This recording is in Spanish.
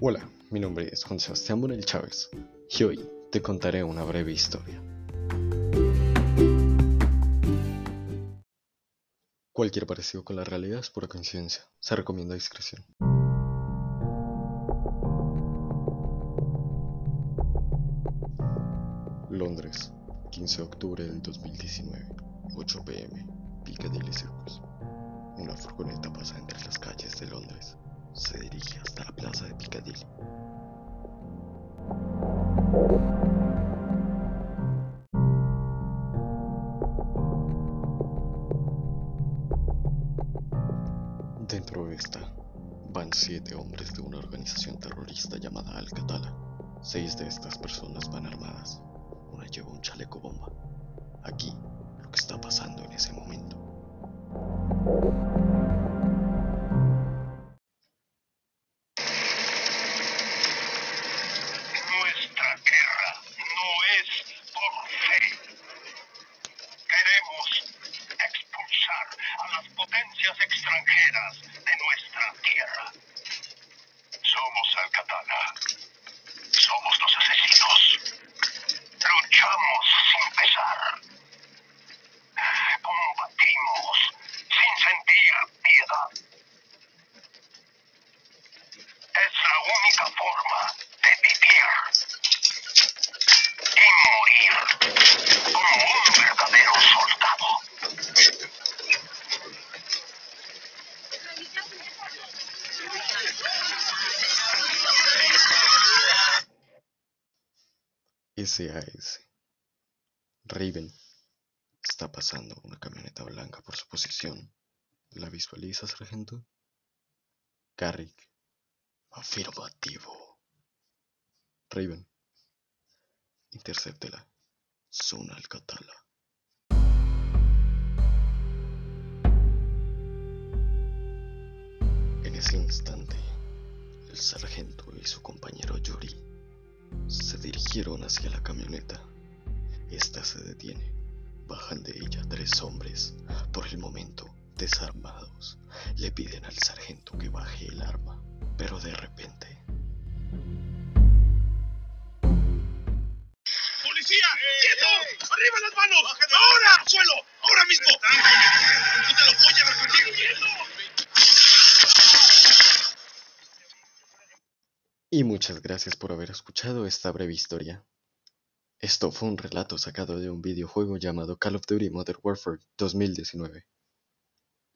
Hola, mi nombre es Juan Sebastián Bonel Chávez y hoy te contaré una breve historia. Cualquier parecido con la realidad es pura coincidencia, se recomienda discreción. Londres, 15 de octubre del 2019, 8 pm, Piccadilly Circus. Una furgoneta pasa entre las calles de Londres. Dentro de esta van siete hombres de una organización terrorista llamada Al-Qatala. Seis de estas personas van armadas. Una lleva un chaleco bomba. Aquí, lo que está pasando en ese momento. Extranjeras nuestra tierra. Somos Alcatala. Somos los asesinos. Luchamos sin pesar. Combatimos sin sentir piedad. Es la única forma de vivir SAS. Raven. Está pasando una camioneta blanca por su posición. ¿La visualiza, sargento? Carrick. Afirmativo. Raven. Intercéptela. Zona Alcatala. En ese instante, el sargento y su compañero dirigieron hacia la camioneta. Esta se detiene. Bajan de ella tres hombres, por el momento desarmados. Le piden al sargento que baje el arma, pero de repente ¡Policía! ¡Quieto! ¡Arriba las manos! ¡Ahora! ¡Al suelo! ¡Ahora mismo! Y muchas gracias por haber escuchado esta breve historia. Esto fue un relato sacado de un videojuego llamado Call of Duty Modern Warfare 2019.